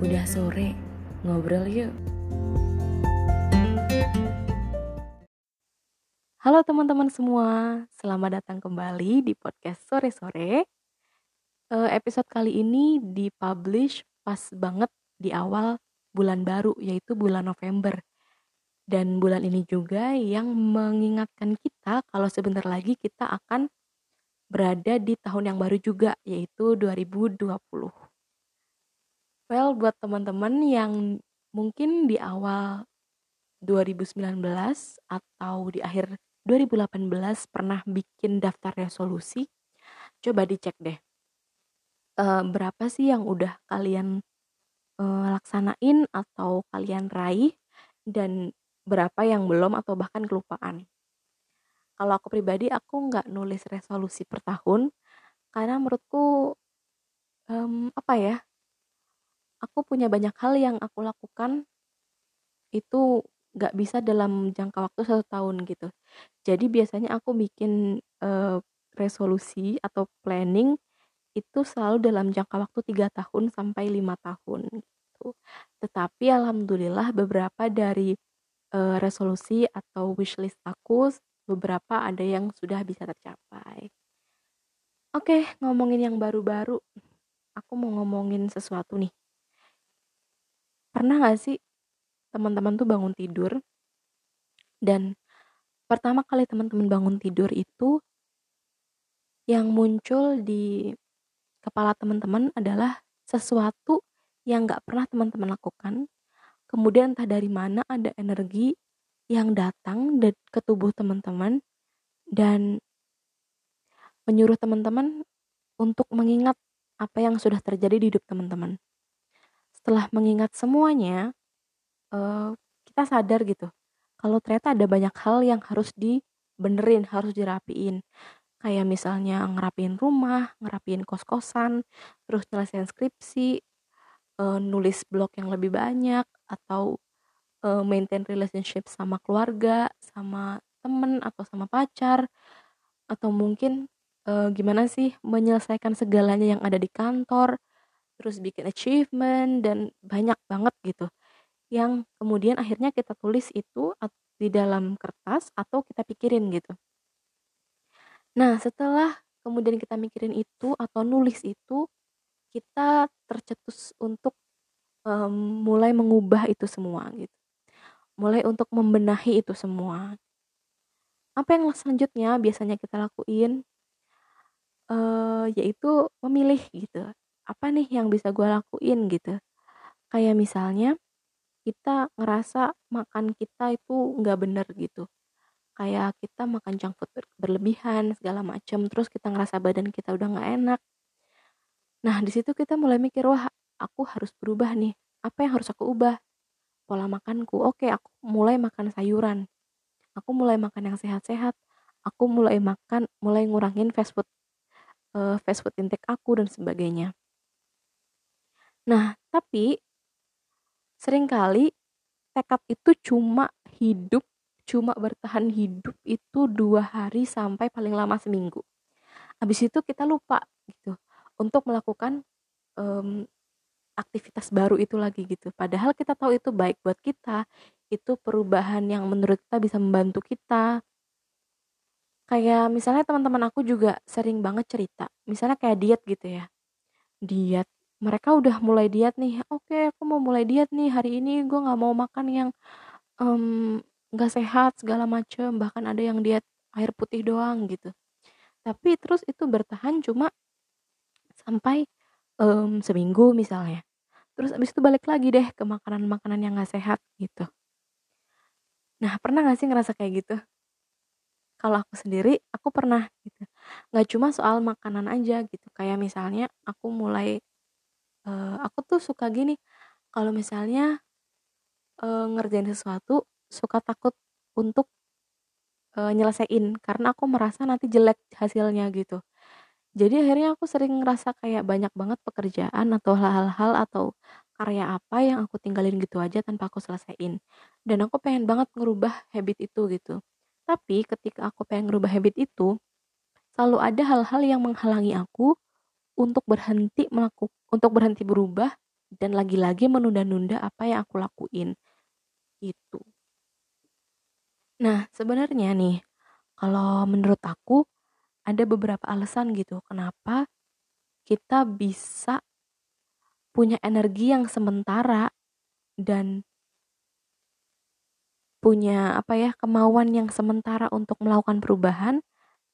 Udah sore, ngobrol yuk. Halo teman-teman semua, selamat datang kembali di podcast sore-sore. Uh, episode kali ini dipublish pas banget di awal bulan baru, yaitu bulan November. Dan bulan ini juga yang mengingatkan kita kalau sebentar lagi kita akan berada di tahun yang baru juga, yaitu 2020. Well, buat teman-teman yang mungkin di awal 2019 atau di akhir 2018 pernah bikin daftar resolusi, coba dicek deh. Uh, berapa sih yang udah kalian uh, laksanain atau kalian raih dan berapa yang belum atau bahkan kelupaan. Kalau aku pribadi aku nggak nulis resolusi per tahun karena menurutku um, apa ya aku punya banyak hal yang aku lakukan itu gak bisa dalam jangka waktu satu tahun gitu. Jadi biasanya aku bikin uh, resolusi atau planning itu selalu dalam jangka waktu tiga tahun sampai lima tahun gitu. Tetapi alhamdulillah beberapa dari uh, resolusi atau wishlist aku beberapa ada yang sudah bisa tercapai. Oke, ngomongin yang baru-baru. Aku mau ngomongin sesuatu nih Pernah gak sih teman-teman tuh bangun tidur? Dan pertama kali teman-teman bangun tidur itu yang muncul di kepala teman-teman adalah sesuatu yang gak pernah teman-teman lakukan. Kemudian entah dari mana ada energi yang datang ke tubuh teman-teman. Dan menyuruh teman-teman untuk mengingat apa yang sudah terjadi di hidup teman-teman setelah mengingat semuanya uh, kita sadar gitu kalau ternyata ada banyak hal yang harus dibenerin harus dirapiin. Kayak misalnya ngerapiin rumah ngerapiin kos-kosan terus nyelesain skripsi uh, nulis blog yang lebih banyak atau uh, maintain relationship sama keluarga sama temen atau sama pacar atau mungkin uh, gimana sih menyelesaikan segalanya yang ada di kantor terus bikin achievement dan banyak banget gitu yang kemudian akhirnya kita tulis itu di dalam kertas atau kita pikirin gitu. Nah, setelah kemudian kita mikirin itu atau nulis itu, kita tercetus untuk um, mulai mengubah itu semua gitu. Mulai untuk membenahi itu semua. Apa yang selanjutnya biasanya kita lakuin? Uh, yaitu memilih gitu apa nih yang bisa gue lakuin gitu. Kayak misalnya kita ngerasa makan kita itu nggak bener gitu. Kayak kita makan junk food berlebihan segala macam terus kita ngerasa badan kita udah nggak enak. Nah di situ kita mulai mikir wah aku harus berubah nih. Apa yang harus aku ubah? Pola makanku oke aku mulai makan sayuran. Aku mulai makan yang sehat-sehat. Aku mulai makan mulai ngurangin fast food uh, fast food intake aku dan sebagainya Nah, tapi sering kali tekad itu cuma hidup, cuma bertahan hidup itu dua hari sampai paling lama seminggu. Habis itu kita lupa gitu untuk melakukan um, aktivitas baru itu lagi gitu. Padahal kita tahu itu baik buat kita, itu perubahan yang menurut kita bisa membantu kita. Kayak misalnya teman-teman aku juga sering banget cerita, misalnya kayak diet gitu ya. Diet mereka udah mulai diet nih. Oke aku mau mulai diet nih. Hari ini gue nggak mau makan yang nggak um, sehat segala macem. Bahkan ada yang diet air putih doang gitu. Tapi terus itu bertahan cuma sampai um, seminggu misalnya. Terus abis itu balik lagi deh ke makanan-makanan yang gak sehat gitu. Nah pernah gak sih ngerasa kayak gitu? Kalau aku sendiri aku pernah gitu. Nggak cuma soal makanan aja gitu. Kayak misalnya aku mulai uh, aku tuh suka gini, kalau misalnya, uh, ngerjain sesuatu, suka takut untuk, uh, nyelesain karena aku merasa nanti jelek hasilnya gitu. Jadi akhirnya aku sering ngerasa kayak banyak banget pekerjaan atau hal-hal atau karya apa yang aku tinggalin gitu aja tanpa aku selesaiin. Dan aku pengen banget ngerubah habit itu gitu. Tapi ketika aku pengen ngerubah habit itu, selalu ada hal-hal yang menghalangi aku untuk berhenti melakukan untuk berhenti berubah dan lagi-lagi menunda-nunda apa yang aku lakuin. Itu nah sebenarnya nih kalau menurut aku ada beberapa alasan gitu kenapa kita bisa punya energi yang sementara dan punya apa ya kemauan yang sementara untuk melakukan perubahan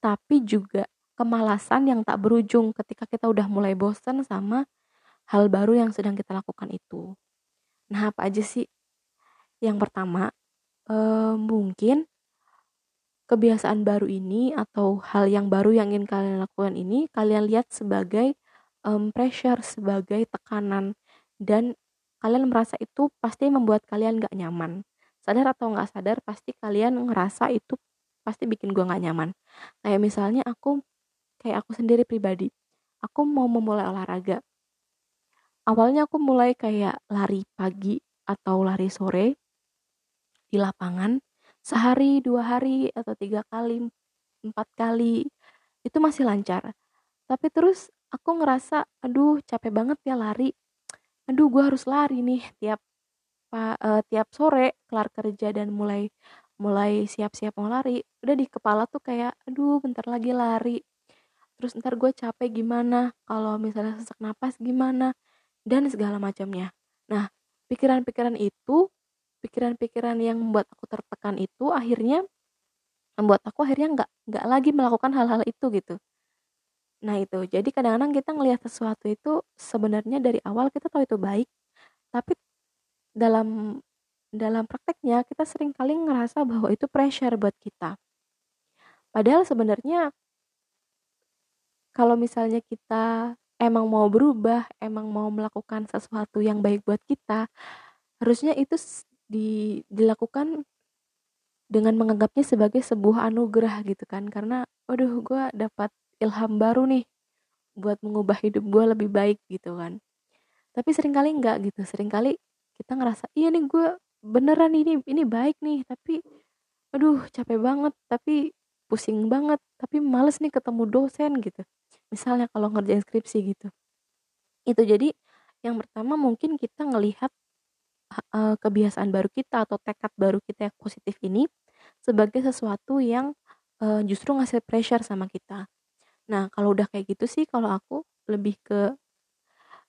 tapi juga kemalasan yang tak berujung ketika kita udah mulai bosan sama hal baru yang sedang kita lakukan itu. Nah, apa aja sih? Yang pertama, eh, mungkin kebiasaan baru ini atau hal yang baru yang ingin kalian lakukan ini kalian lihat sebagai um, pressure, sebagai tekanan dan kalian merasa itu pasti membuat kalian gak nyaman. Sadar atau gak sadar pasti kalian ngerasa itu pasti bikin gue gak nyaman. Kayak misalnya aku, kayak aku sendiri pribadi, aku mau memulai olahraga. Awalnya aku mulai kayak lari pagi atau lari sore di lapangan. Sehari dua hari atau tiga kali empat kali itu masih lancar. Tapi terus aku ngerasa aduh capek banget ya lari. Aduh gue harus lari nih tiap uh, tiap sore kelar kerja dan mulai mulai siap-siap mau lari. Udah di kepala tuh kayak aduh bentar lagi lari terus ntar gue capek gimana kalau misalnya sesak napas gimana dan segala macamnya. Nah pikiran-pikiran itu pikiran-pikiran yang membuat aku tertekan itu akhirnya membuat aku akhirnya nggak nggak lagi melakukan hal-hal itu gitu. Nah itu. Jadi kadang-kadang kita ngelihat sesuatu itu sebenarnya dari awal kita tahu itu baik tapi dalam dalam prakteknya kita sering kali ngerasa bahwa itu pressure buat kita. Padahal sebenarnya kalau misalnya kita emang mau berubah, emang mau melakukan sesuatu yang baik buat kita, harusnya itu di dilakukan dengan menganggapnya sebagai sebuah anugerah gitu kan. Karena waduh gue dapat ilham baru nih buat mengubah hidup gue lebih baik gitu kan. Tapi sering kali enggak gitu. Seringkali kita ngerasa iya nih gue beneran ini ini baik nih tapi aduh capek banget tapi pusing banget tapi males nih ketemu dosen gitu misalnya kalau ngerjain skripsi gitu itu jadi yang pertama mungkin kita ngelihat uh, kebiasaan baru kita atau tekad baru kita yang positif ini sebagai sesuatu yang uh, justru ngasih pressure sama kita. Nah, kalau udah kayak gitu sih kalau aku lebih ke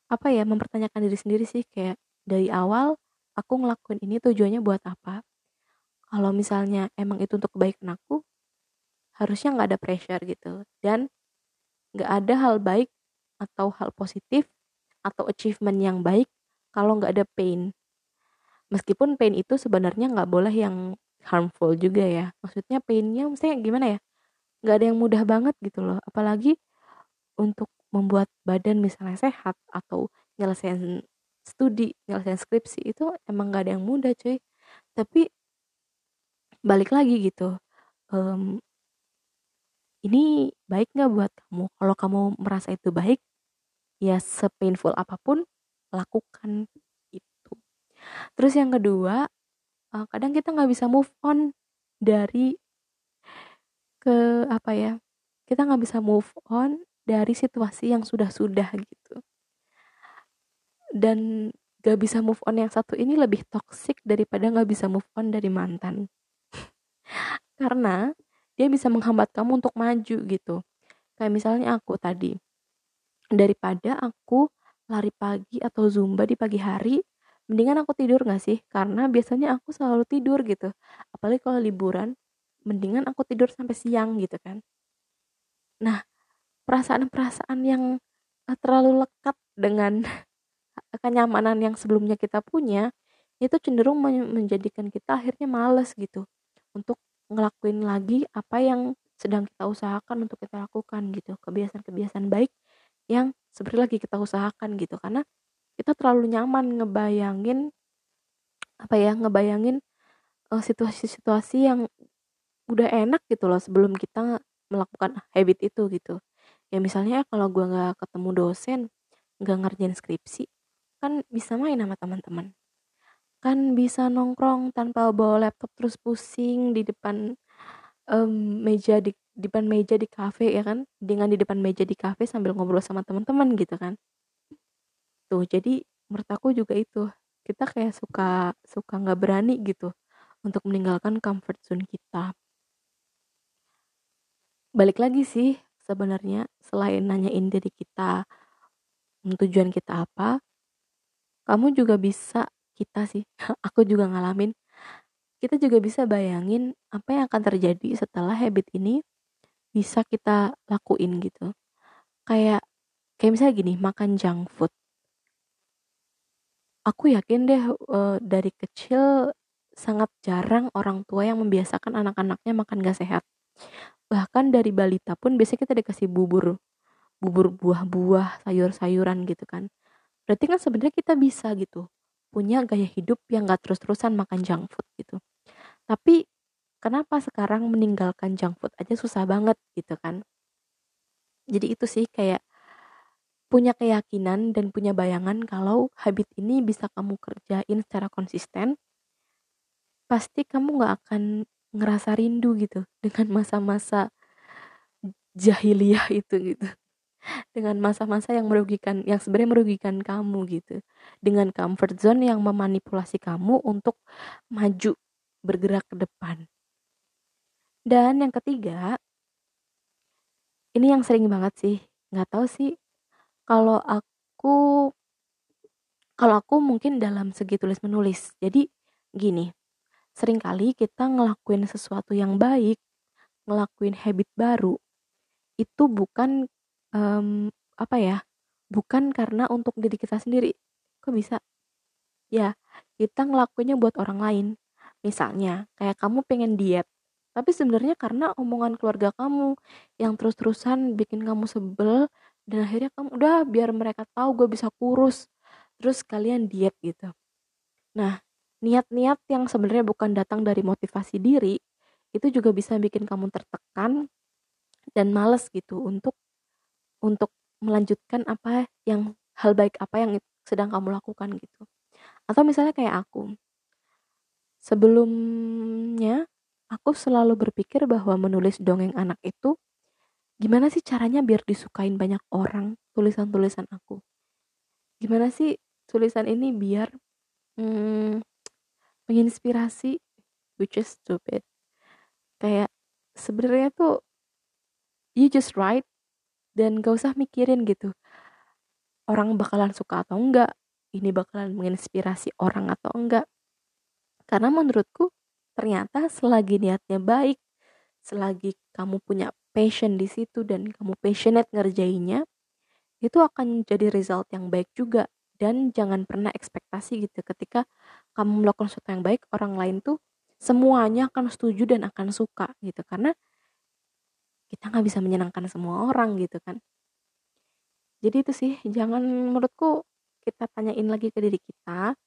apa ya mempertanyakan diri sendiri sih kayak dari awal aku ngelakuin ini tujuannya buat apa? Kalau misalnya emang itu untuk kebaikan aku, harusnya nggak ada pressure gitu dan nggak ada hal baik atau hal positif atau achievement yang baik kalau nggak ada pain. Meskipun pain itu sebenarnya nggak boleh yang harmful juga ya. Maksudnya painnya maksudnya gimana ya? Nggak ada yang mudah banget gitu loh. Apalagi untuk membuat badan misalnya sehat atau nyelesain studi nyelesain skripsi itu emang gak ada yang mudah cuy. Tapi balik lagi gitu um, ini baik nggak buat kamu kalau kamu merasa itu baik ya sepainful apa pun lakukan Terus yang kedua, uh, kadang kita nggak bisa move on dari ke apa ya? Kita nggak bisa move on dari situasi yang sudah-sudah gitu. Dan gak bisa move on yang satu ini lebih toxic daripada nggak bisa move on dari mantan. Karena dia bisa menghambat kamu untuk maju gitu. Kayak misalnya aku tadi. Daripada aku lari pagi atau zumba di pagi hari mendingan aku tidur gak sih karena biasanya aku selalu tidur gitu apalagi kalau liburan mendingan aku tidur sampai siang gitu kan nah perasaan-perasaan yang eh, terlalu lekat dengan kenyamanan yang sebelumnya kita punya itu cenderung menjadikan kita akhirnya males gitu untuk ngelakuin lagi apa yang sedang kita usahakan untuk kita lakukan gitu. Kebiasaan-kebiasaan baik yang seperti lagi kita usahakan gitu. Karena kita terlalu nyaman ngebayangin apa ya ngebayangin uh, situasi-situasi yang udah enak gitu loh sebelum kita melakukan habit itu gitu. Ya misalnya kalau gue nggak ketemu dosen nggak ngerjain skripsi kan bisa main sama teman-teman kan bisa nongkrong tanpa bawa laptop terus pusing di depan um, meja di, depan meja di kafe ya kan? Dengan di depan meja di kafe sambil ngobrol sama teman-teman gitu kan. Tuh jadi menurut aku juga itu. Kita kayak suka suka nggak berani gitu untuk meninggalkan comfort zone kita. Balik lagi sih sebenarnya selain nanyain diri kita tujuan kita apa kamu juga bisa kita sih aku juga ngalamin. Kita juga bisa bayangin apa yang akan terjadi setelah habit ini bisa kita lakuin gitu. Kayak kayak misalnya gini makan junk food. Aku yakin deh uh, dari kecil sangat jarang orang tua yang membiasakan anak-anaknya makan gak sehat. Bahkan dari balita pun biasanya kita dikasih bubur bubur buah-buah sayur-sayuran gitu kan. Berarti kan sebenarnya kita bisa gitu punya gaya hidup yang gak terus-terusan makan junk food gitu. Tapi kenapa sekarang meninggalkan junk food aja susah banget gitu kan? Jadi itu sih kayak punya keyakinan dan punya bayangan kalau habit ini bisa kamu kerjain secara konsisten pasti kamu gak akan ngerasa rindu gitu dengan masa-masa jahiliyah itu gitu dengan masa-masa yang merugikan yang sebenarnya merugikan kamu gitu. Dengan comfort zone yang memanipulasi kamu untuk maju bergerak ke depan. Dan yang ketiga ini yang sering banget sih nggak tahu sih kalau aku kalau aku mungkin dalam segi tulis menulis jadi gini sering kali kita ngelakuin sesuatu yang baik, ngelakuin habit baru, itu bukan um, apa ya, bukan karena untuk diri kita sendiri. Kok bisa? Ya, kita ngelakuinnya buat orang lain. Misalnya, kayak kamu pengen diet, tapi sebenarnya karena omongan keluarga kamu yang terus-terusan bikin kamu sebel dan akhirnya kamu udah biar mereka tahu gue bisa kurus terus kalian diet gitu nah niat-niat yang sebenarnya bukan datang dari motivasi diri itu juga bisa bikin kamu tertekan dan males gitu untuk untuk melanjutkan apa yang hal baik apa yang sedang kamu lakukan gitu. Atau misalnya kayak aku. Sebelumnya aku selalu berpikir bahwa menulis dongeng anak itu gimana sih caranya biar disukain banyak orang tulisan-tulisan aku? Gimana sih tulisan ini biar hmm, menginspirasi? Which is stupid. Kayak sebenarnya tuh you just write dan gak usah mikirin gitu. Orang bakalan suka atau enggak ini bakalan menginspirasi orang atau enggak. Karena menurutku ternyata selagi niatnya baik selagi kamu punya passion di situ dan kamu passionate ngerjainnya itu akan jadi result yang baik juga. Dan jangan pernah ekspektasi gitu ketika kamu melakukan sesuatu yang baik orang lain tuh semuanya akan setuju dan akan suka gitu. Karena kita nggak bisa menyenangkan semua orang gitu kan. Jadi itu sih jangan menurutku kita tanyain lagi ke diri kita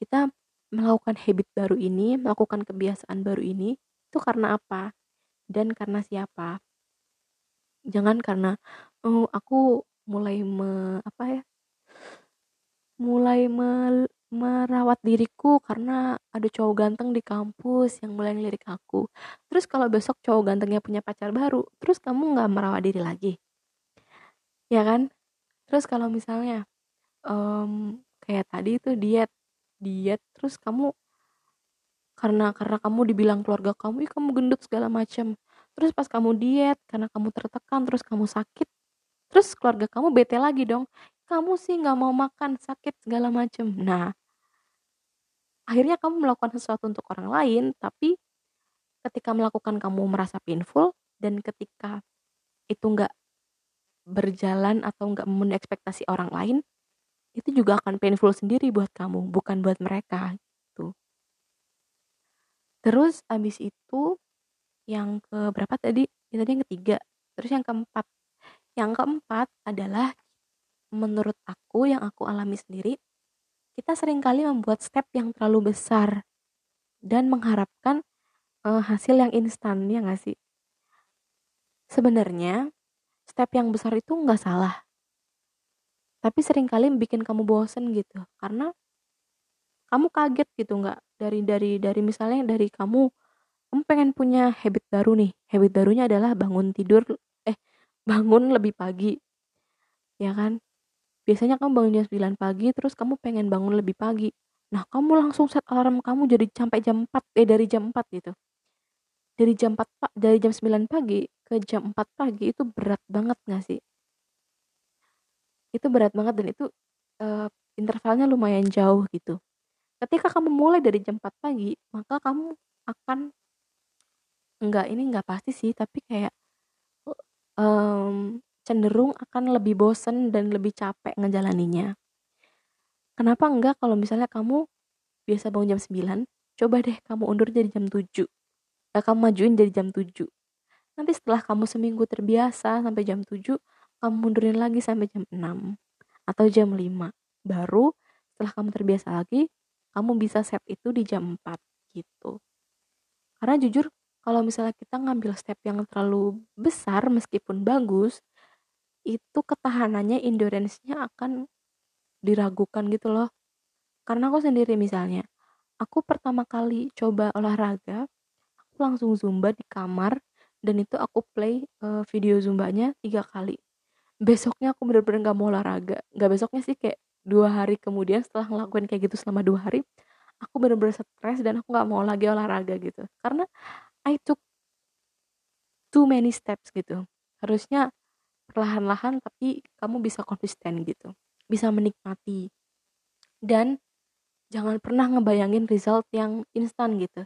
kita melakukan habit baru ini melakukan kebiasaan baru ini itu karena apa? Dan karena siapa? Jangan karena oh aku mulai me, apa ya mulai me, merawat diriku karena ada cowok ganteng di kampus yang mulai ngelirik aku. Terus kalau besok cowok gantengnya punya pacar baru, terus kamu nggak merawat diri lagi, ya kan? Terus kalau misalnya um, kayak tadi itu diet, diet, terus kamu karena karena kamu dibilang keluarga kamu, ih kamu gendut segala macam. Terus pas kamu diet karena kamu tertekan, terus kamu sakit, terus keluarga kamu bete lagi dong kamu sih nggak mau makan sakit segala macem. Nah akhirnya kamu melakukan sesuatu untuk orang lain tapi ketika melakukan kamu merasa painful dan ketika itu nggak berjalan atau nggak memenuhi ekspektasi orang lain itu juga akan painful sendiri buat kamu bukan buat mereka gitu. Terus abis itu yang ke berapa tadi? Ya tadi yang ketiga. Terus yang keempat. Yang keempat adalah menurut aku yang aku alami sendiri, kita sering kali membuat step yang terlalu besar dan mengharapkan uh, hasil yang instan, ya nggak sih? Sebenarnya, step yang besar itu nggak salah. Tapi sering kali bikin kamu bosen gitu, karena kamu kaget gitu nggak dari dari dari misalnya dari kamu kamu pengen punya habit baru nih habit barunya adalah bangun tidur eh bangun lebih pagi ya kan biasanya kamu bangun jam 9 pagi terus kamu pengen bangun lebih pagi. Nah kamu langsung set alarm kamu jadi sampai jam 4 eh dari jam 4 gitu. Dari jam 4 pak dari jam 9 pagi ke jam 4 pagi itu berat banget gak sih? Itu berat banget dan itu uh, intervalnya lumayan jauh gitu. Ketika kamu mulai dari jam 4 pagi maka kamu akan enggak ini enggak pasti sih tapi kayak um, cenderung akan lebih bosen dan lebih capek ngejalaninya. Kenapa enggak kalau misalnya kamu biasa bangun jam 9 coba deh kamu undur jadi jam 7 eh, kamu majuin jadi jam 7 nanti setelah kamu seminggu terbiasa sampai jam 7 kamu mundurin lagi sampai jam 6 atau jam 5 baru setelah kamu terbiasa lagi kamu bisa set itu di jam 4 gitu. Karena jujur kalau misalnya kita ngambil step yang terlalu besar meskipun bagus itu ketahanannya endurance-nya akan diragukan gitu loh. Karena aku sendiri misalnya aku pertama kali coba olahraga aku langsung zumba di kamar dan itu aku play uh, video zumbanya tiga kali. Besoknya aku bener-bener gak mau olahraga. Gak besoknya sih kayak dua hari kemudian setelah ngelakuin kayak gitu selama dua hari aku bener-bener stres dan aku gak mau lagi olahraga gitu. Karena I took too many steps gitu. Harusnya perlahan-lahan tapi kamu bisa konsisten gitu bisa menikmati. Dan jangan pernah ngebayangin result yang instan gitu.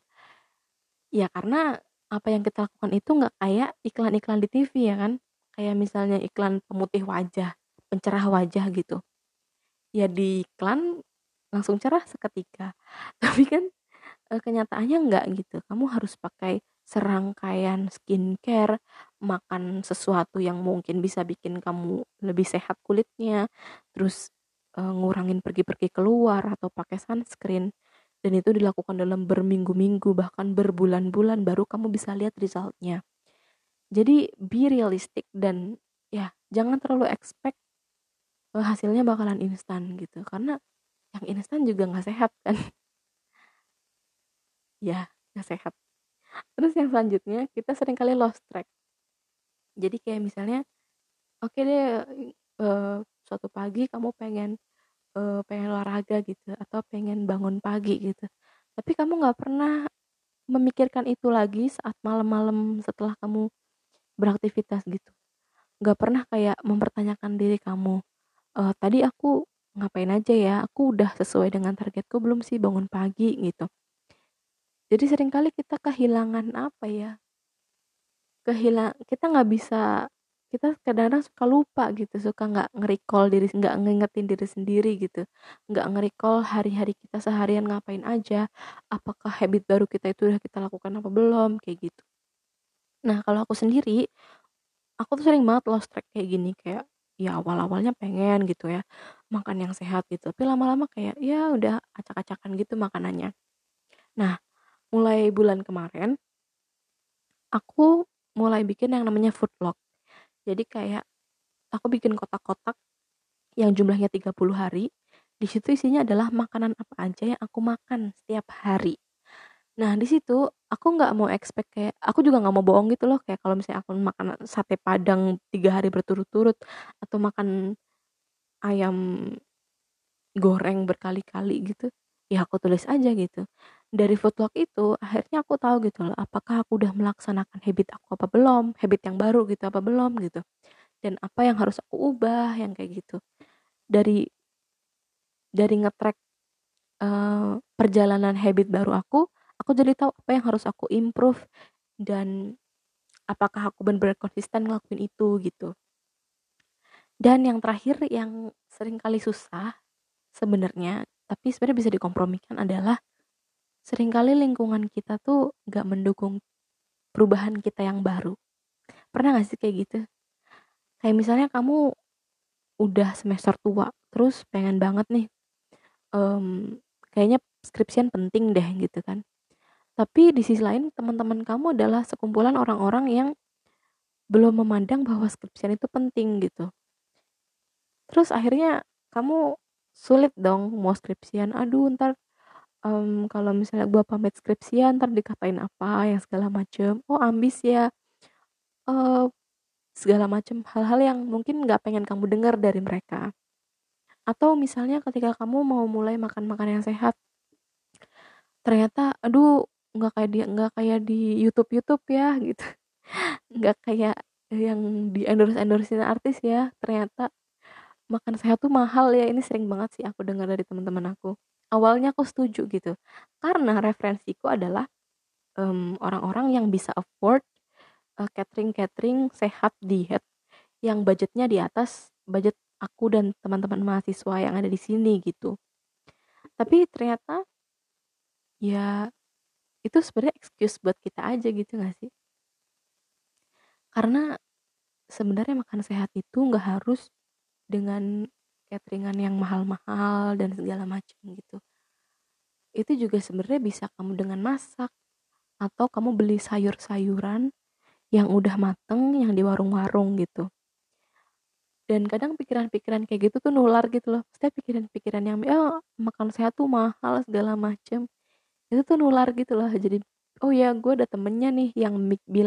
Ya karena apa yang kita lakukan itu nggak kayak iklan-iklan di TV ya kan? Kayak misalnya iklan pemutih wajah pencerah wajah gitu. Ya di iklan langsung cerah seketika. Tapi kan eh, kenyataannya enggak gitu. Kamu harus pakai serangkaian skincare, makan sesuatu yang mungkin bisa bikin kamu lebih sehat kulitnya, terus e, ngurangin pergi-pergi keluar atau pakai sunscreen. Dan itu dilakukan dalam berminggu-minggu bahkan berbulan-bulan baru kamu bisa lihat resultnya. Jadi be realistic dan ya jangan terlalu expect e, hasilnya bakalan instan gitu karena yang instan juga nggak sehat kan. ya nggak sehat terus yang selanjutnya kita sering kali lost track jadi kayak misalnya oke okay deh uh, suatu pagi kamu pengen uh, pengen olahraga gitu atau pengen bangun pagi gitu. Tapi kamu nggak pernah memikirkan itu lagi saat malam-malam setelah kamu beraktivitas gitu. Nggak pernah kayak mempertanyakan diri kamu e, tadi aku ngapain aja ya? Aku udah sesuai dengan targetku belum sih bangun pagi gitu. Jadi sering kali kita kehilangan apa ya kehilang kita nggak bisa kita kadang-kadang suka lupa gitu suka nggak nge-recall diri nggak ngingetin diri sendiri gitu. Nggak nge-recall hari-hari kita seharian ngapain aja apakah habit baru kita itu udah kita lakukan apa belum kayak gitu. Nah kalau aku sendiri aku tuh sering banget lost track kayak gini kayak ya awal-awalnya pengen gitu ya makan yang sehat gitu tapi lama-lama kayak ya udah acak-acakan gitu makanannya. Nah mulai bulan kemarin aku mulai bikin yang namanya food log. Jadi kayak aku bikin kotak-kotak yang jumlahnya 30 hari. Di situ isinya adalah makanan apa aja yang aku makan setiap hari. Nah, di situ aku nggak mau expect kayak aku juga nggak mau bohong gitu loh kayak kalau misalnya aku makan sate padang tiga hari berturut-turut atau makan ayam goreng berkali-kali gitu ya aku tulis aja gitu dari foodlog itu akhirnya aku tahu gitu loh apakah aku udah melaksanakan habit aku apa belum habit yang baru gitu apa belum gitu. Dan apa yang harus aku ubah yang kayak gitu. Dari dari ngetrack uh, perjalanan habit baru aku aku jadi tahu apa yang harus aku improve dan apakah aku benar-benar konsisten ngelakuin itu gitu. Dan yang terakhir yang sering kali susah sebenarnya tapi sebenarnya bisa dikompromikan adalah sering kali lingkungan kita tuh gak mendukung perubahan kita yang baru. Pernah gak sih kayak gitu? Kayak misalnya kamu udah semester tua, terus pengen banget nih, um, kayaknya skripsian penting deh gitu kan. Tapi di sisi lain teman-teman kamu adalah sekumpulan orang-orang yang belum memandang bahwa skripsian itu penting gitu. Terus akhirnya kamu sulit dong mau skripsian, aduh ntar um, kalau misalnya gue pamit skripsian ntar dikatain apa yang segala macem. Oh ambis ya. Uh, segala macem hal-hal yang mungkin nggak pengen kamu dengar dari mereka. Atau misalnya ketika kamu mau mulai makan makan yang sehat ternyata aduh nggak kayak di nggak kayak di YouTube YouTube ya gitu. Nggak kayak yang di endorse endorsein artis ya ternyata makan sehat tuh mahal ya. Ini sering banget sih aku dengar dari teman-teman aku awalnya aku setuju gitu. Karena referensiku adalah orang orang-orang yang bisa afford uh, catering catering sehat diet yang budgetnya di atas budget aku dan teman-teman mahasiswa yang ada di sini gitu. Tapi ternyata ya itu sebenarnya excuse buat kita aja gitu gak sih? Karena sebenarnya makan sehat itu nggak harus dengan cateringan yang mahal-mahal dan segala macam gitu. Itu juga sebenarnya bisa kamu dengan masak atau kamu beli sayur-sayuran yang udah mateng yang di warung-warung gitu. Dan kadang pikiran-pikiran kayak gitu tuh nular gitu loh. Setiap pikiran-pikiran yang oh, makan sehat tuh mahal segala macem. Itu tuh nular gitu loh. Jadi oh ya gue ada temennya nih yang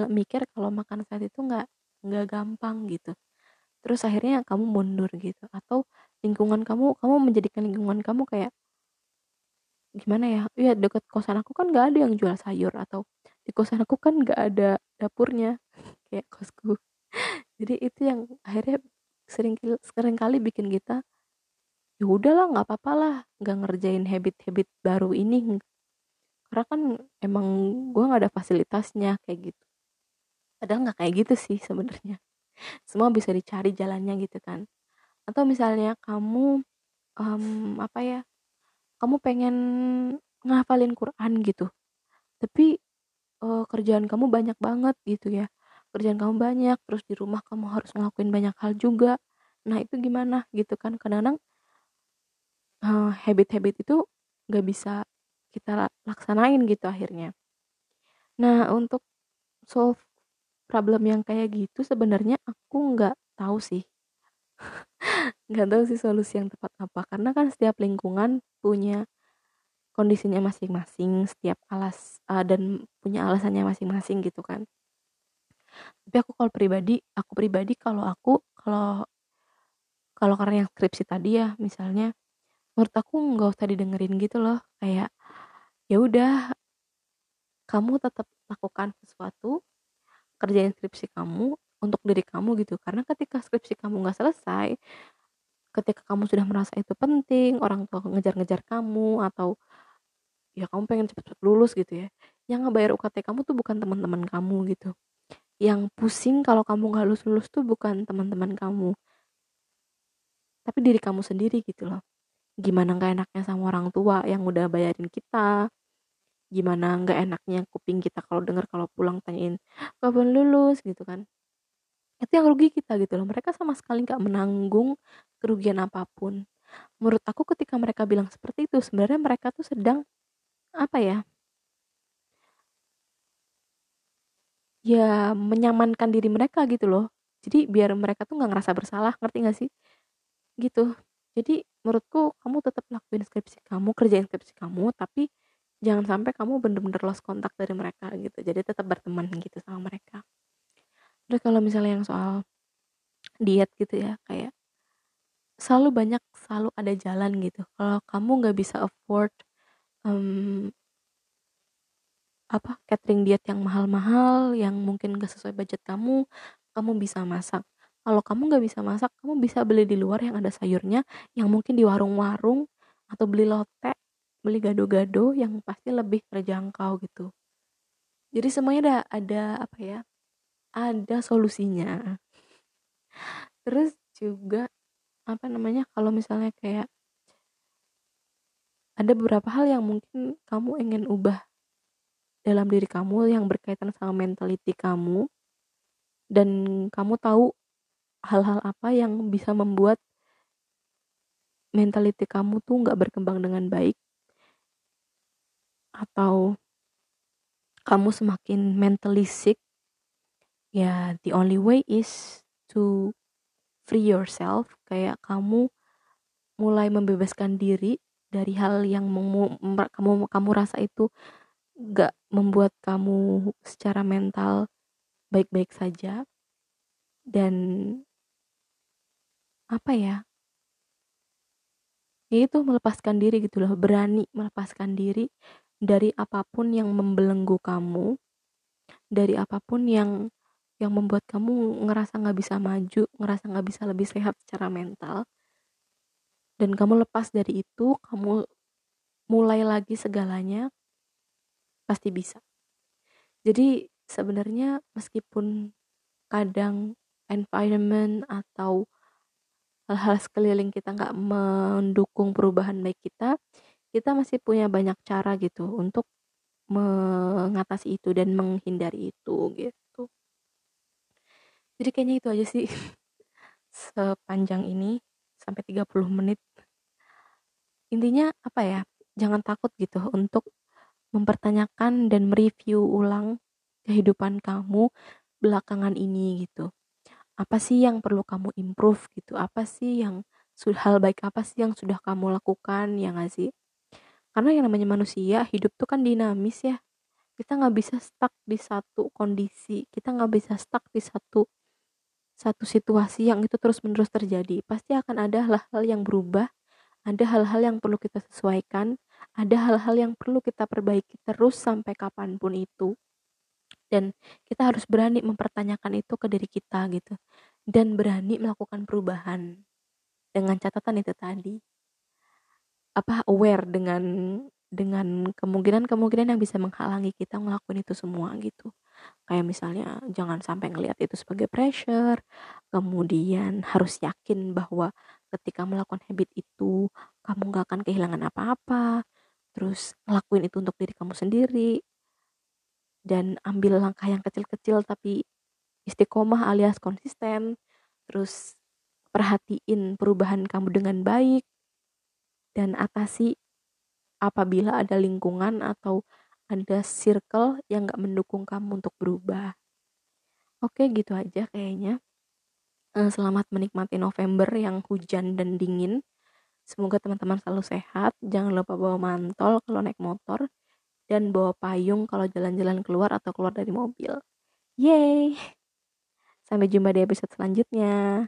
mikir kalau makan sehat itu nggak nggak gampang gitu. Terus akhirnya kamu mundur gitu. Atau lingkungan kamu kamu menjadikan lingkungan kamu kayak gimana ya ya deket kosan aku kan nggak ada yang jual sayur atau di kosan aku kan nggak ada dapurnya kayak kosku. Jadi itu yang akhirnya sering sering kali bikin kita ya udahlah nggak apa-apa lah nggak ngerjain habit-habit baru ini. Karena kan emang gue nggak ada fasilitasnya kayak gitu. Padahal nggak kayak gitu sih sebenarnya. Semua bisa dicari jalannya gitu kan atau misalnya kamu um, apa ya kamu pengen ngafalin Quran gitu tapi uh, kerjaan kamu banyak banget gitu ya. Kerjaan kamu banyak terus di rumah kamu harus ngelakuin banyak hal juga. Nah itu gimana gitu kan? Kadang-kadang uh, habit-habit itu nggak bisa kita laksanain gitu akhirnya. Nah untuk solve problem yang kayak gitu sebenarnya aku nggak tahu sih nggak tahu sih solusi yang tepat apa. Karena kan setiap lingkungan punya kondisinya masing-masing setiap alas uh, dan punya alasannya masing-masing gitu kan. Tapi aku kalau pribadi aku pribadi kalau aku kalau kalau karena yang skripsi tadi ya misalnya menurut aku nggak usah didengerin gitu loh. Kayak ya udah kamu tetap lakukan sesuatu kerjain skripsi kamu untuk diri kamu gitu. Karena ketika skripsi kamu nggak selesai ketika kamu sudah merasa itu penting orang tua ngejar-ngejar kamu atau ya kamu pengen cepet-cepet lulus gitu ya yang ngebayar UKT kamu tuh bukan teman-teman kamu gitu. Yang pusing kalau kamu nggak lulus lulus tuh bukan teman-teman kamu. Tapi diri kamu sendiri gitu loh. Gimana nggak enaknya sama orang tua yang udah bayarin kita? Gimana nggak enaknya kuping kita kalau dengar kalau pulang tanyain kapan lulus? gitu kan itu yang rugi kita gitu loh. Mereka sama sekali nggak menanggung kerugian apa pun. Menurut aku ketika mereka bilang seperti itu sebenarnya mereka tuh sedang apa ya? Ya menyamankan diri mereka gitu loh. Jadi biar mereka tuh nggak ngerasa bersalah ngerti gak sih? Gitu. Jadi menurutku kamu tetap lakuin skripsi kamu kerjain skripsi kamu tapi jangan sampai kamu bener-bener lost kontak dari mereka gitu. Jadi tetap berteman gitu sama mereka terus kalau misalnya yang soal diet gitu ya kayak selalu banyak selalu ada jalan gitu. Kalau kamu nggak bisa afford um, apa catering diet yang mahal-mahal yang mungkin gak sesuai budget kamu kamu bisa masak. Kalau kamu nggak bisa masak kamu bisa beli di luar yang ada sayurnya yang mungkin di warung-warung atau beli lotek beli gado-gado yang pasti lebih terjangkau gitu. Jadi semuanya ada ada apa ya ada solusinya. Terus juga apa namanya kalau misalnya kayak ada beberapa hal yang mungkin kamu ingin ubah dalam diri kamu yang berkaitan sama mentality kamu dan kamu tahu hal-hal apa yang bisa membuat mentality kamu tuh nggak berkembang dengan baik atau kamu semakin mentally ya the only way is to free yourself. Kayak kamu mulai membebaskan diri dari hal yang kamu kamu rasa itu gak membuat kamu secara mental baik-baik saja. Dan apa ya? Ya itu melepaskan diri gitu loh. Berani melepaskan diri dari apa pun yang membelenggu kamu dari apa pun yang yang membuat kamu ngerasa nggak bisa maju ngerasa nggak bisa lebih sehat secara mental. Dan kamu lepas dari itu kamu mulai lagi segalanya pasti bisa. Jadi sebenarnya meskipun kadang environment atau hal-hal sekeliling kita nggak mendukung perubahan baik kita kita masih punya banyak cara gitu untuk mengatasi itu dan menghindari itu gitu jadi kayaknya itu aja sih. Sepanjang ini sampai 30 menit. Intinya apa ya? Jangan takut gitu untuk mempertanyakan dan mereview ulang kehidupan kamu belakangan ini gitu. Apa sih yang perlu kamu improve gitu? Apa sih yang hal baik apa sih yang sudah kamu lakukan ya gak sih? Karena yang namanya manusia hidup tuh kan dinamis ya. Kita nggak bisa stuck di satu kondisi kita nggak bisa stuck di satu satu situasi yang itu terus menerus terjadi pasti akan ada hal-hal yang berubah ada hal-hal yang perlu kita sesuaikan ada hal-hal yang perlu kita perbaiki terus sampai kapan pun itu. Dan kita harus berani mempertanyakan itu ke diri kita gitu dan berani melakukan perubahan. Dengan catatan itu tadi. Apa aware dengan dengan kemungkinan-kemungkinan yang bisa menghalangi kita ngelakuin itu semua gitu kayak misalnya jangan sampai ngelihat itu sebagai pressure kemudian harus yakin bahwa ketika melakukan habit itu kamu gak akan kehilangan apa-apa terus ngelakuin itu untuk diri kamu sendiri dan ambil langkah yang kecil-kecil tapi istiqomah alias konsisten terus perhatiin perubahan kamu dengan baik dan atasi apabila ada lingkungan atau ada circle yang gak mendukung kamu untuk berubah oke gitu aja kayaknya eh, selamat menikmati November yang hujan dan dingin semoga teman-teman selalu sehat jangan lupa bawa mantol kalau naik motor dan bawa payung kalau jalan-jalan keluar atau keluar dari mobil. Yeay! Sampai jumpa di episode selanjutnya.